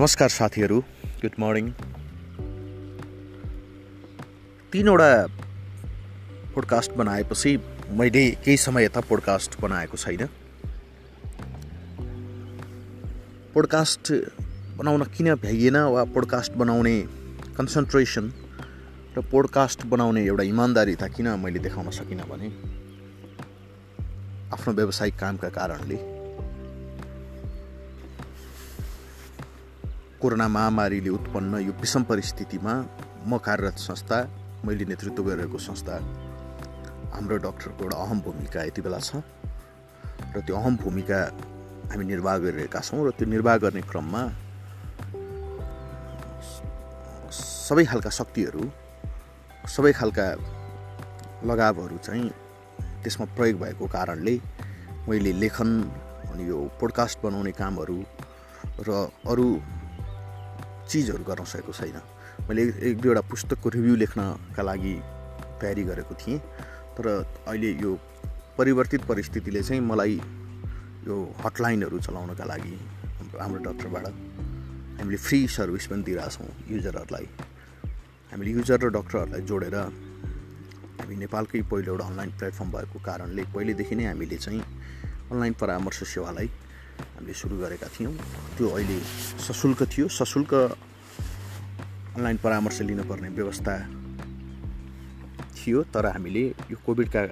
नमस्कार साथीहरू। Good morning तिनवटा पोडकास्ट बनाएपछि मैले केही समय यता पोडकास्ट बनाएको छैन। पोडकास्ट बनाउन किन भ्याइएन वा पोडकास्ट बनाउने कन्सन्ट्रेसन र पोडकास्ट बनाउने एउटा इमान्दारिता किन मैले देखाउन सकिनँ भने आफ्नो व्यावसायिक कामका कारणले। कोरोना महामारीले उत्पन्न यो विषम परिस्थितिमा म कार्यरत संस्था मैले नेतृत्व गरिरहेको संस्था हाम्रो डक्टरको एउटा अहम भूमिका यति बेला छ। र त्यो अहम भूमिका हामी निर्वाह गरिरहेका छौँ र त्यो निर्वाह गर्ने क्रममा सबै खालका शक्तिहरू सबै खालका लगावहरू चाहिँ त्यसमा प्रयोग भएको कारणले मैले लेखन अनि यो पोडकास्ट बनाउने कामहरू र अरू चिजहरू गर्न सकेको छैन। मैले एक दुईवटा पुस्तकको रिभ्यू लेख्नका लागि तयारी गरेको थिएँ। तर अहिले यो परिवर्तित परिस्थितिले चाहिँ मलाई यो हटलाइनहरू चलाउनका लागि हाम्रो डक्टरबाट हामीले फ्री सर्भिस पनि दिइरहेछौँ युजरहरूलाई। हामीले युजर र डक्टरहरूलाई जोडेर हामी नेपालकै पहिलो एउटा अनलाइन प्लेटफर्म भएको कारणले पहिलेदेखि नै हामीले चाहिँ अनलाइन परामर्श सेवालाई हामीले सुरु गरेका थियौँ। त्यो अहिले सशुल्क थियो। सशुल्क अनलाइन परामर्श लिनुपर्ने व्यवस्था थियो तर हामीले यो कोभिडका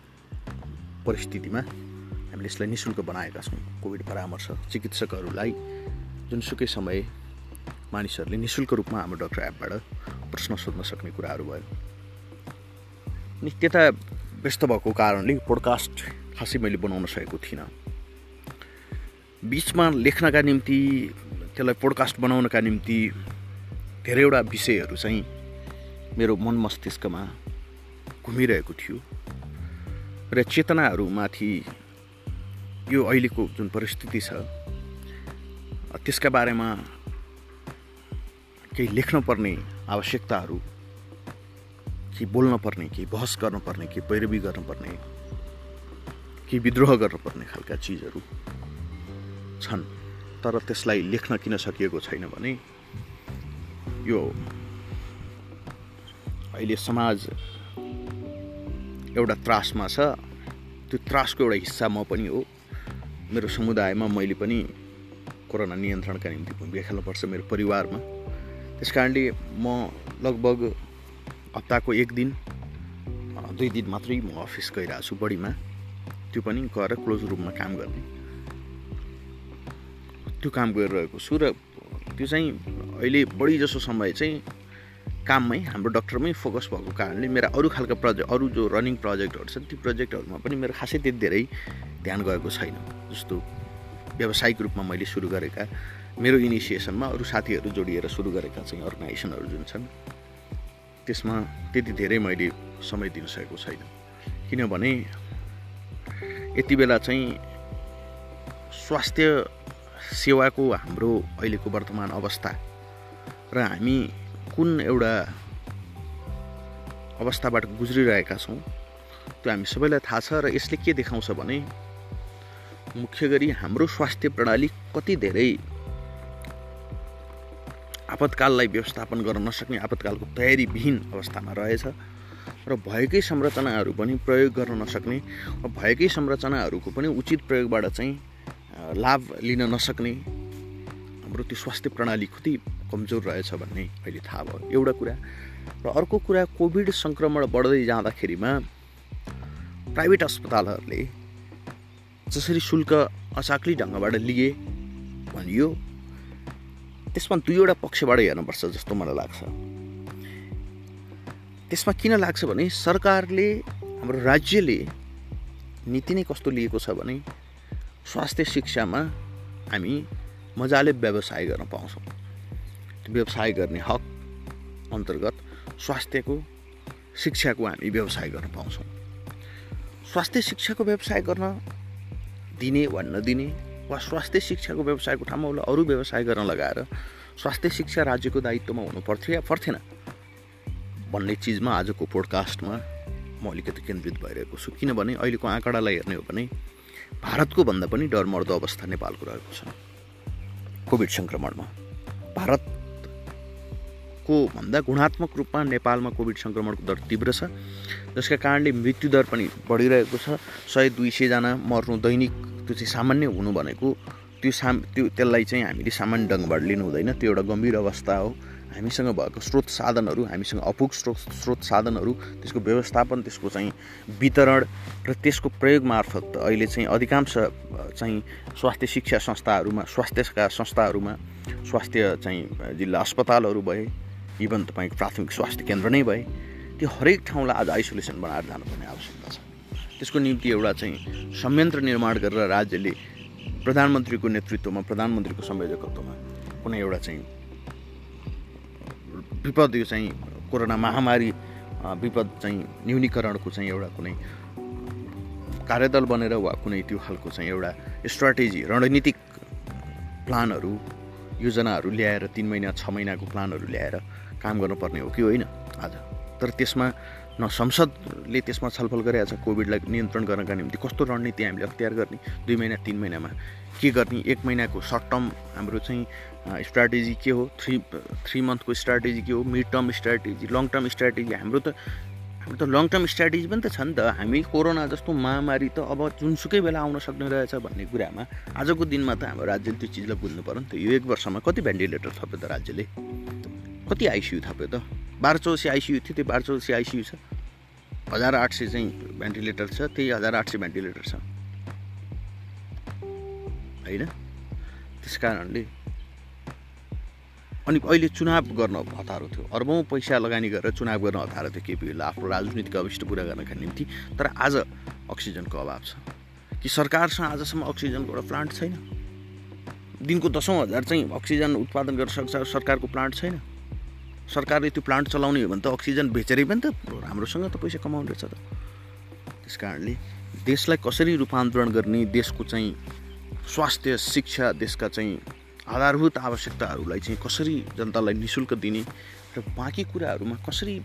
परिस्थितिमा हामीले यसलाई नि शुल्क बनाएका छौँ। कोभिड परामर्श चिकित्सकहरूलाई जुनसुकै समय मानिसहरूले नि शुल्क रूपमा हाम्रो डक्टर एपबाट प्रश्न सोध्न सक्ने कुराहरू भयो। अनि त्यता व्यस्त भएको कारणले पोडकास्ट खासै मैले बनाउन सकेको थिइनँ। बिचमा लेख्नका निम्ति त्यसलाई पोडकास्ट बनाउनका निम्ति धेरैवटा विषयहरू चाहिँ मेरो मन मस्तिष्कमा घुमिरहेको थियो र चेतनाहरूमाथि यो अहिलेको जुन परिस्थिति छ त्यसका बारेमा केही लेख्नुपर्ने आवश्यकताहरू केही बोल्न पर्ने केही बहस गर्नुपर्ने केही पैरवी गर्नुपर्ने केही विद्रोह गर्नुपर्ने खालका चिजहरू छन् तर त्यसलाई लेख्न किन सकिएको छैन भने यो अहिले समाज एउटा त्रासमा छ। त्यो त्रासको एउटा हिस्सा म पनि हो। मेरो समुदायमा मैले पनि कोरोना नियन्त्रणका निम्ति भूमिका खेल्नुपर्छ मेरो परिवारमा। त्यस कारणले म लगभग हप्ताको एक दिन दुई दिन मात्रै म अफिस गइरहेको छु बढीमा त्यो पनि गएर क्लोज रुममा काम गर्ने। त्यो काम गरिरहेको छु र त्यो चाहिँ अहिले बढी जसो समय चाहिँ काममै हाम्रो डक्टरमै फोकस भएको कारणले मेरा अरू खालका प्रोजेक्ट अरू जो रनिङ प्रोजेक्टहरू छन् ती प्रोजेक्टहरूमा पनि मेरो खासै त्यति धेरै ध्यान गएको छैन। जस्तो व्यावसायिक रूपमा मैले सुरु गरेका मेरो इनिसिएसनमा अरू साथीहरू जोडिएर सुरु गरेका चाहिँ अर्गनाइजेसनहरू जुन छन् त्यसमा त्यति धेरै मैले समय दिन सकेको छैन। किनभने यति बेला चाहिँ स्वास्थ्य सेवाको हाम्रो अहिलेको वर्तमान अवस्था। र हामी कुन एउटा अवस्थाबाट गुज्रिरहेका छौँ त्यो हामी सबैलाई थाहा छ र यसले के देखाउँछ भने मुख्य गरी हाम्रो स्वास्थ्य प्रणाली कति धेरै आपतकाललाई व्यवस्थापन गर्न नसक्ने आपतकालको तयारीविहीन अवस्थामा रहेछ र भएकै संरचनाहरू पनि प्रयोग गर्न नसक्ने भएकै संरचनाहरूको पनि उचित प्रयोगबाट चाहिँ लाभ लिन नसक्ने हाम्रो त्यो स्वास्थ्य प्रणाली कति कमजोर रहेछ भन्ने अहिले थाहा भयो। एउटा कुरा र अर्को कुरा कोभिड सङ्क्रमण बढ्दै जाँदाखेरिमा प्राइभेट अस्पतालहरूले जसरी शुल्क अचाक्ली ढङ्गबाट लिए भनियो त्यसमा दुईवटा पक्षबाट हेर्नुपर्छ जस्तो मलाई लाग्छ। त्यसमा किन लाग्छ भने सरकारले हाम्रो राज्यले नीति नै कस्तो लिएको छ भने स्वास्थ्य शिक्षामा हामी मजाले व्यवसाय गर्न पाउँछौँ। व्यवसाय गर्ने हक अन्तर्गत स्वास्थ्यको शिक्षाको हामी व्यवसाय गर्न पाउँछौँ। स्वास्थ्य शिक्षाको व्यवसाय गर्न दिने वा नदिने वा स्वास्थ्य शिक्षाको व्यवसायको ठाउँमा उसलाई अरू व्यवसाय गर्न लगाएर स्वास्थ्य शिक्षा राज्यको दायित्वमा हुनु पर्थ्यो या पर्थेन? भन्ने चिजमा आजको पोडकास्टमा म अलिकति केन्द्रित भइरहेको छु। किनभने अहिलेको आँकडालाई हेर्ने हो भने भारतको भन्दा पनि डरमर्दो अवस्था नेपालको रहेको छ। कोभिड सङ्क्रमणमा भारतको भन्दा गुणात्मक रूपमा नेपालमा कोभिड सङ्क्रमणको दर तीव्र छ जसका कारणले मृत्युदर पनि बढिरहेको छ। सय दुई सयजना मर्नु दैनिक त्यो चाहिँ सामान्य हुनु भनेको त्यो साम त्यो त्यसलाई चाहिँ हामीले सामान्य ढङ्गबाट लिनु हुँदैन। त्यो एउटा गम्भीर अवस्था हो। हामीसँग भएको स्रोत साधनहरू हामीसँग अपुग स्रोत स्रोत साधनहरू त्यसको व्यवस्थापन त्यसको चाहिँ वितरण र त्यसको प्रयोग मार्फत अहिले चाहिँ अधिकांश चाहिँ स्वास्थ्य शिक्षा संस्थाहरूमा स्वास्थ्यका संस्थाहरूमा स्वास्थ्य चाहिँ जिल्ला अस्पतालहरू भए इभन तपाईँको प्राथमिक स्वास्थ्य केन्द्र नै भए त्यो हरेक ठाउँलाई आज आइसोलेसन बनाएर जानुपर्ने आवश्यकता छ। त्यसको निम्ति एउटा चाहिँ संयन्त्र निर्माण गरेर राज्यले प्रधानमन्त्रीको नेतृत्वमा प्रधानमन्त्रीको संयोजकत्वमा कुनै एउटा चाहिँ विपद यो चाहिँ कोरोना महामारी विपद चाहिँ न्यूनीकरणको चाहिँ एउटा कुनै कार्यदल बनेर वा कुनै त्यो खालको चाहिँ एउटा स्ट्राटेजी रणनीतिक प्लानहरू योजनाहरू ल्याएर तिन महिना छ महिनाको प्लानहरू ल्याएर काम गर्नुपर्ने हो कि होइन आज? तर त्यसमा न संसदले त्यसमा छलफल गरेका छ कोभिडलाई नियन्त्रण गर्नका निम्ति। कस्तो रणनीति हामीले अख्तियार गर्ने? दुई महिना तिन महिनामा। के गर्ने? एक महिनाको सर्ट टर्म हाम्रो चाहिँ स्ट्राटेजी के हो? थ्री थ्री मन्थको स्ट्राटेजी के हो? Mid term strategy long term strategy हाम्रो त हाम्रो त लङ टर्म स्ट्राटेजी पनि त छ नि त। हामी कोरोना जस्तो महामारी त अब जुनसुकै बेला आउन सक्ने रहेछ भन्ने कुरामा आजको दिनमा त हाम्रो राज्यले त्यो चिजलाई बुझ्नु पऱ्यो नि त। यो एक वर्षमा कति भेन्टिलेटर थप्यो त राज्यले? कति आइसियु थप्यो त? बाह्र चौसी आइसियु थियो त्यो बाह्र चौसी आइसियु छ। हजार आठ सय चाहिँ भेन्टिलेटर छ त्यही हजार आठ सय भेन्टिलेटर छ। होइन? त्यस कारणले अनि अहिले चुनाव गर्न हतारो थियो। अर्बौँ पैसा लगानी गरेर चुनाव गर्न हतारो थियो केपीले आफ्नो राजनीतिक अभिष्ट पुरा गर्नका निम्ति तर आज अक्सिजनको अभाव छ। कि सरकारसँग आजसम्म अक्सिजनको एउटा प्लान्ट छैन? दिनको दसौँ हजार चाहिँ अक्सिजन उत्पादन गर्न सक्छ सरकारको प्लान्ट छैन? सरकारले त्यो प्लान्ट चलाउने हो भने त अक्सिजन बेचेरै पनि त राम्रोसँग त पैसा कमाउने रहेछ त। त्यस कारणले देशलाई कसरी रूपान्तरण गर्ने देशको चाहिँ स्वास्थ्य शिक्षा देशका चाहिँ आधारभूत आवश्यकताहरूलाई चाहिँ कसरी जनतालाई नि शुल्क दिने र बाँकी कुराहरूमा कसरी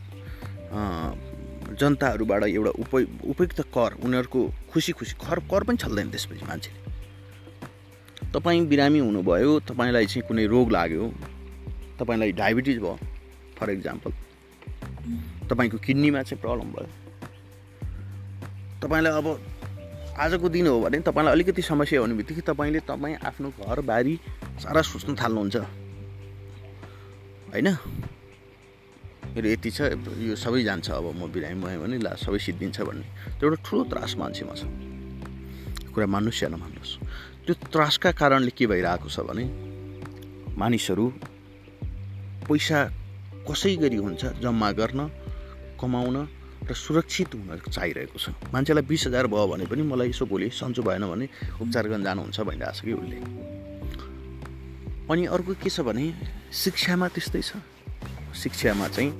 जनताहरूबाट एउटा उप उपयुक्त कर उनीहरूको खुसी खुसी कर कर पनि छल्दैन त्यसपछि मान्छेले। तपाईँ बिरामी हुनुभयो तपाईँलाई चाहिँ कुनै रोग लाग्यो तपाईँलाई डायबिटिज भयो फर इक्जाम्पल तपाईँको किडनीमा चाहिँ प्रब्लम भयो। तपाईँलाई अब आजको दिन हो भने तपाईँलाई अलिकति समस्या हुने बित्तिकै तपाईँले तपाईँ आफ्नो घरबारी सारा सोच्न थाल्नुहुन्छ। होइन? मेरो यति छ यो सबै जान्छ अब म बिरामी भएँ भने ला सबै सिद्धिन्छ भन्ने। त्यो एउटा ठुलो त्रास मान्छेमा छ कुरा मान्नुहोस् या नमान्नुहोस्। त्यो त्रासका कारणले के भइरहेको छ भने मानिसहरू पैसा कसै गरी हुन्छ जम्मा गर्न कमाउन र सुरक्षित हुन चाहिरहेको छ। मान्छेलाई बिस हजार भयो भने पनि मलाई यसो भोलि सन्चो भएन भने उपचार गर्न जानुहुन्छ भनिरहेको छ कि उसले। अनि अर्को के छ भने शिक्षामा त्यस्तै छ। शिक्षामा चाहिँ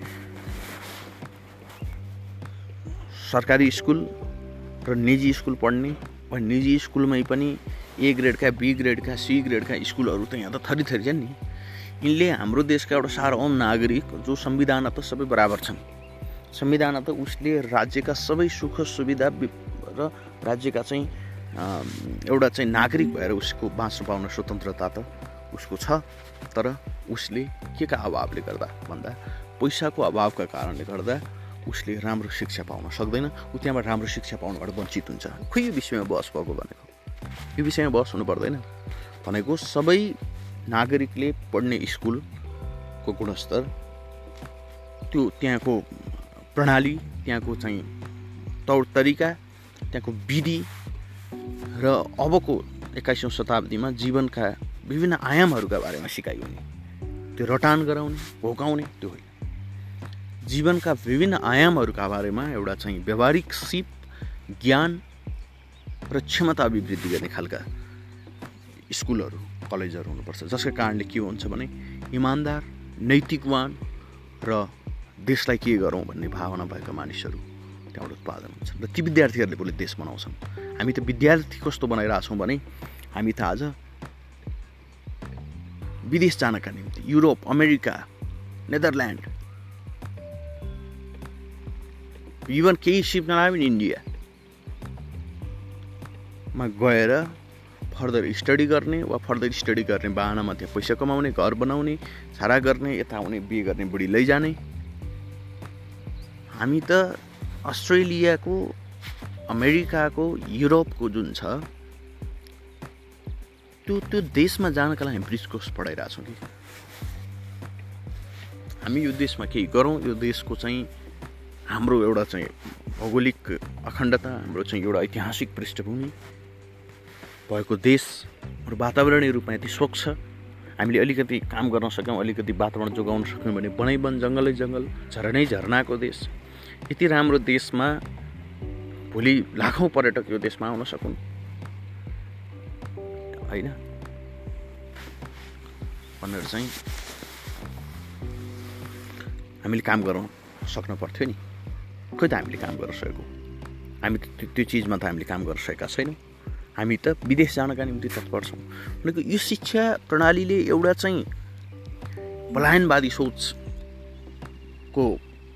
सरकारी स्कुल र निजी स्कुल पढ्ने वा निजी स्कुलमै पनि ए ग्रेडका बी ग्रेडका सी ग्रेडका स्कुलहरू त यहाँ त थरी थरी छन् नि। यिनले हाम्रो देशका एउटा सार्वभौम नागरिक जो संविधान त सबै बराबर छन्। संविधान त उसले राज्यका सबै सुख सुविधा र राज्यका चाहिँ एउटा चाहिँ नागरिक भएर उसको बाँच्नु पाउन स्वतन्त्रता त उसको छ तर उसले के का अभावले गर्दा भन्दा पैसाको अभावका कारणले गर्दा उसले राम्रो शिक्षा पाउन सक्दैन। ऊ त्यहाँबाट राम्रो शिक्षा पाउनबाट वञ्चित हुन्छ। खोइ यो विषयमा बहस भएको भनेको? यो विषयमा बहस हुनु पर्दैन। भनेको सबै नागरिकले पढ्ने स्कुलको गुणस्तर त्यो त्यहाँको प्रणाली त्यहाँको चाहिँ तौर तरिका त्यहाँको विधि र अबको एक्काइसौँ शताब्दीमा जीवनका विभिन्न आयामहरूका बारेमा सिकाइयो त्यो रटान गराउने भोकाउने त्यो होइन। जीवनका विभिन्न आयामहरूका बारेमा एउटा चाहिँ व्यवहारिक सिप ज्ञान र क्षमता अभिवृद्धि गर्ने खालका स्कुलहरू कलेजहरू हुनुपर्छ। जसका कारणले के हुन्छ भने इमान्दार नैतिकवान र देशलाई के गरौँ भन्ने भावना भएका मानिसहरू त्यहाँबाट उत्पादन हुन्छन् र ती विद्यार्थीहरूले बोले देश बनाउँछन्। हामी त विद्यार्थी कस्तो बनाइरहेछौँ भने हामी त आज विदेश जानका निम्ति युरोप अमेरिका नेदरल्यान्ड इभन केही सिप भने इन्डियामा गएर फर्दर स्टडी गर्ने वा फर्दर स्टडी गर्ने बाहनामा त्यहाँ पैसा कमाउने घर बनाउने छारा गर्ने यता आउने बिहे गर्ने बुढी लैजाने। हामी त अस्ट्रेलियाको अमेरिकाको युरोपको जुन छ त्यो त्यो देशमा जानका लागि ब्रिज कोर्स पढाइरहेछौँ कि। हामी यो देशमा केही गरौँ यो देशको चाहिँ हाम्रो एउटा चाहिँ भौगोलिक अखण्डता हाम्रो चाहिँ एउटा ऐतिहासिक पृष्ठभूमि। भएको देश हाम्रो वातावरणीय रूपमा यति स्वच्छ हामीले अलिकति काम गर्न सक्यौँ अलिकति वातावरण जोगाउन सक्यौँ भने वनै जङ्गलै जङ्गल झरनै झरनाको देश। यति राम्रो देशमा भोलि लाखौँ पर्यटक यो देशमा आउन सकुन्। होइन? भनेर चाहिँ हामीले काम गराउन सक्नु पर्थ्यो नि। खोइ त हामीले काम गर्न सकेको? हामी त्यो चिजमा त हामीले काम गर्न सकेका छैनौँ। हामी त विदेश जानका निम्ति तत्पर छौँ। भनेको यो शिक्षा प्रणालीले एउटा चाहिँ पलायनवादी सोचको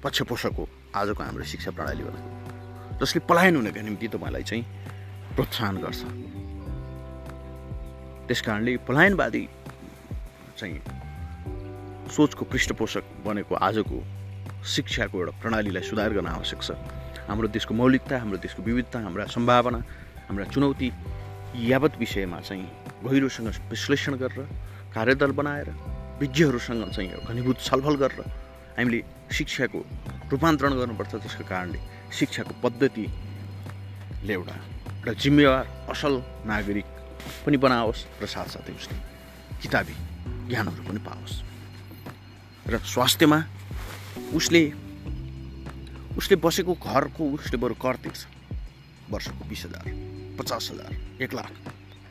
पक्षपोषक हो आजको हाम्रो शिक्षा प्रणाली भनेको जसले पलायन हुनका निम्ति तपाईँलाई चाहिँ प्रोत्साहन गर्छ। त्यस कारणले पलायनवादी चाहिँ सोचको पृष्ठपोषक बनेको आजको शिक्षाको एउटा प्रणालीलाई सुधार गर्न आवश्यक छ। हाम्रो देशको मौलिकता हाम्रो देशको विविधता हाम्रा सम्भावना हाम्रा चुनौती यावत विषयमा चाहिँ गहिरोसँग विश्लेषण गरेर कार्यदल बनाएर विज्ञहरूसँग चाहिँ घनीभूत छलफल गरेर हामीले शिक्षाको रूपान्तरण गर्नुपर्छ त्यसको कारणले शिक्षाको पद्धतिले एउटा एउटा जिम्मेवार असल नागरिक पनि बनाओस् र साथसाथै उसले किताबी ज्ञानहरू पनि पाओस्। र स्वास्थ्यमा उसले उसले बसेको घरको उसले बरु कर तिर्छ वर्षको बिस हजार। पचास हजार एक लाख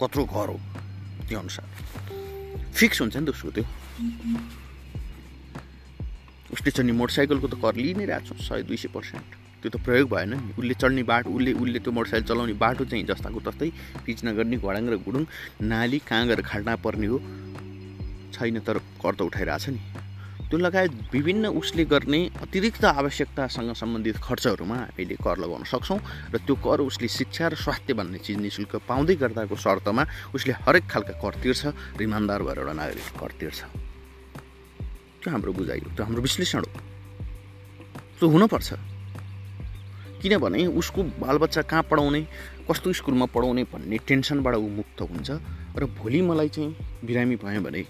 कत्रो घर हो त्यो अनुसार। फिक्स हुन्छ नि त उसको त्यो। उसले चढ्ने मोटरसाइकलको त कर लिइ नै रहेको छ सय दुई सय पर्सेन्ट। त्यो त प्रयोग भएन नि। उसले चढ्ने बाटो उसले उसले त्यो मोटरसाइकल चलाउने बाटो चाहिँ जस्ताको तस्तै पिच नगर्ने घोडाङ र गुडुङ नाली कहाँ गएर खाड्ना पर्ने हो। छैन तर कर त उठाइरहेछ नि। त्यो लगायत विभिन्न उसले गर्ने अतिरिक्त आवश्यकतासँग सम्बन्धित खर्चहरूमा हामीले कर लगाउन सक्छौँ र त्यो कर उसले शिक्षा र स्वास्थ्य भन्ने चिज नि शुल्क पाउँदै गर्दाको शर्तमा उसले हरेक खालका कर तिर्छ र इमान्दार भएर एउटा नागरिक कर तिर्छ। त्यो हाम्रो बुझाइ हो त्यो हाम्रो विश्लेषण हो। त्यो हुनुपर्छ। किनभने उसको बालबच्चा कहाँ पढाउने कस्तो स्कुलमा पढाउने भन्ने टेन्सनबाट ऊ मुक्त हुन्छ र भोलि मलाई चाहिँ बिरामी भयो भने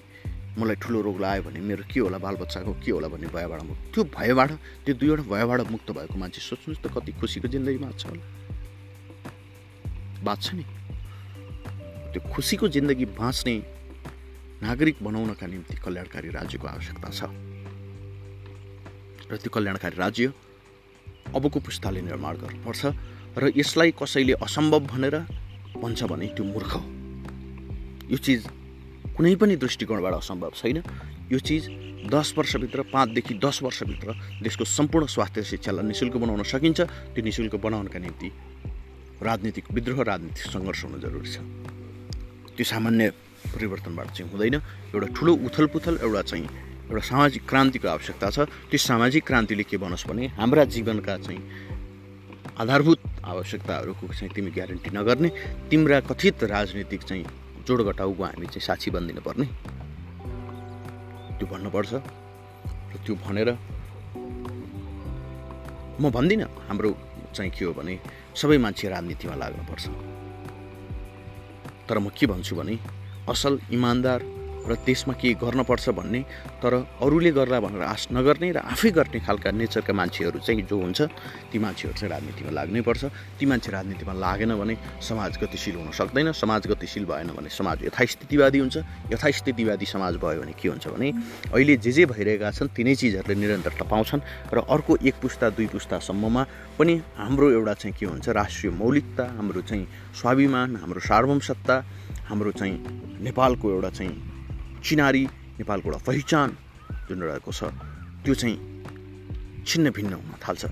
मलाई ठुलो रोग लाग्यो भने मेरो के होला बालबच्चाको के होला भन्ने भयबाट मुक्त त्यो भयबाट त्यो दुईवटा भयबाट मुक्त भएको मान्छे सोच्नुहोस् त कति खुसीको जिन्दगी बाँच्छ होला। बाँच्छ नि। त्यो खुसीको जिन्दगी बाँच्ने नागरिक बनाउनका निम्ति कल्याणकारी राज्यको आवश्यकता छ। र त्यो कल्याणकारी राज्य अबको पुस्ताले निर्माण गर्नुपर्छ र यसलाई कसैले असम्भव भनेर भन्छ भने त्यो मूर्ख हो। यो चिज कुनै पनि दृष्टिकोणबाट असम्भव छैन। यो चिज दस वर्षभित्र पाँचदेखि दस वर्षभित्र देशको सम्पूर्ण स्वास्थ्य शिक्षालाई नि शुल्क बनाउन सकिन्छ। त्यो नि शुल्क बनाउनका निम्ति राजनीतिक विद्रोह राजनीतिक सङ्घर्ष हुनु जरुरी छ। त्यो सामान्य परिवर्तनबाट चाहिँ हुँदैन। एउटा ठुलो उथल पुथल एउटा चाहिँ एउटा सामाजिक क्रान्तिको आवश्यकता छ। त्यो सामाजिक क्रान्तिले के बनोस् भने हाम्रा जीवनका चाहिँ आधारभूत आवश्यकताहरूको चाहिँ तिमी ग्यारेन्टी नगर्ने तिम्रा कथित राजनीतिक चाहिँ जोडघटाउको हामी चाहिँ साक्षी बनिदिनु पर्ने। त्यो भन्नुपर्छ। र त्यो भनेर म भन्दिनँ हाम्रो चाहिँ के हो भने सबै मान्छे राजनीतिमा लाग्नुपर्छ तर म के भन्छु भने असल इमान्दार र त्यसमा केही गर्नपर्छ भन्ने तर अरूले गर्ला भनेर आश नगर्ने र आफै गर्ने खालका नेचरका मान्छेहरू चाहिँ जो हुन्छ ती मान्छेहरू चाहिँ राजनीतिमा लाग्नै पर्छ। ती मान्छे राजनीतिमा लागेन भने समाज गतिशील हुन सक्दैन समाज गतिशील भएन भने समाज यथास्थितिवादी हुन्छ। यथास्थितिवादी समाज भयो भने के हुन्छ भने अहिले जे जे भइरहेका छन् तिनै चिजहरूले निरन्तरता पाउँछन् र अर्को एक पुस्ता दुई पुस्तासम्ममा पनि हाम्रो एउटा चाहिँ के हुन्छ राष्ट्रिय मौलिकता हाम्रो चाहिँ स्वाभिमान हाम्रो सार्वभौम सत्ता हाम्रो चाहिँ नेपालको एउटा चाहिँ चिनारी नेपालको एउटा पहिचान जुन रहेको छ त्यो चाहिँ छिन्न भिन्न हुन थाल्छ।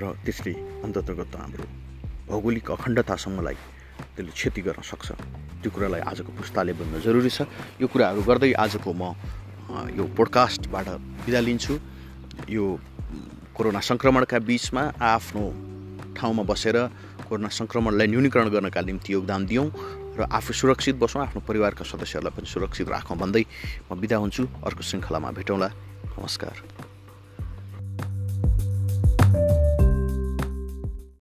र त्यसले अन्तर्गत हाम्रो भौगोलिक अखण्डतासम्मलाई त्यसले क्षति गर्न सक्छ। त्यो कुरालाई आजको पुस्ताले बुझ्न जरुरी छ। यो कुराहरू गर्दै आजको म यो पोडकास्टबाट बिदा लिन्छु। यो कोरोना सङ्क्रमणका बिचमा आफ्नो ठाउँमा बसेर कोरोना सङ्क्रमणलाई न्यूनीकरण गर्नका निम्ति योगदान दियौँ। र आफू सुरक्षित बसौँ आफ्नो परिवारका सदस्यहरूलाई पनि सुरक्षित राखौँ भन्दै म बिदा हुन्छु। अर्को श्रृङ्खलामा भेटौँला। नमस्कार।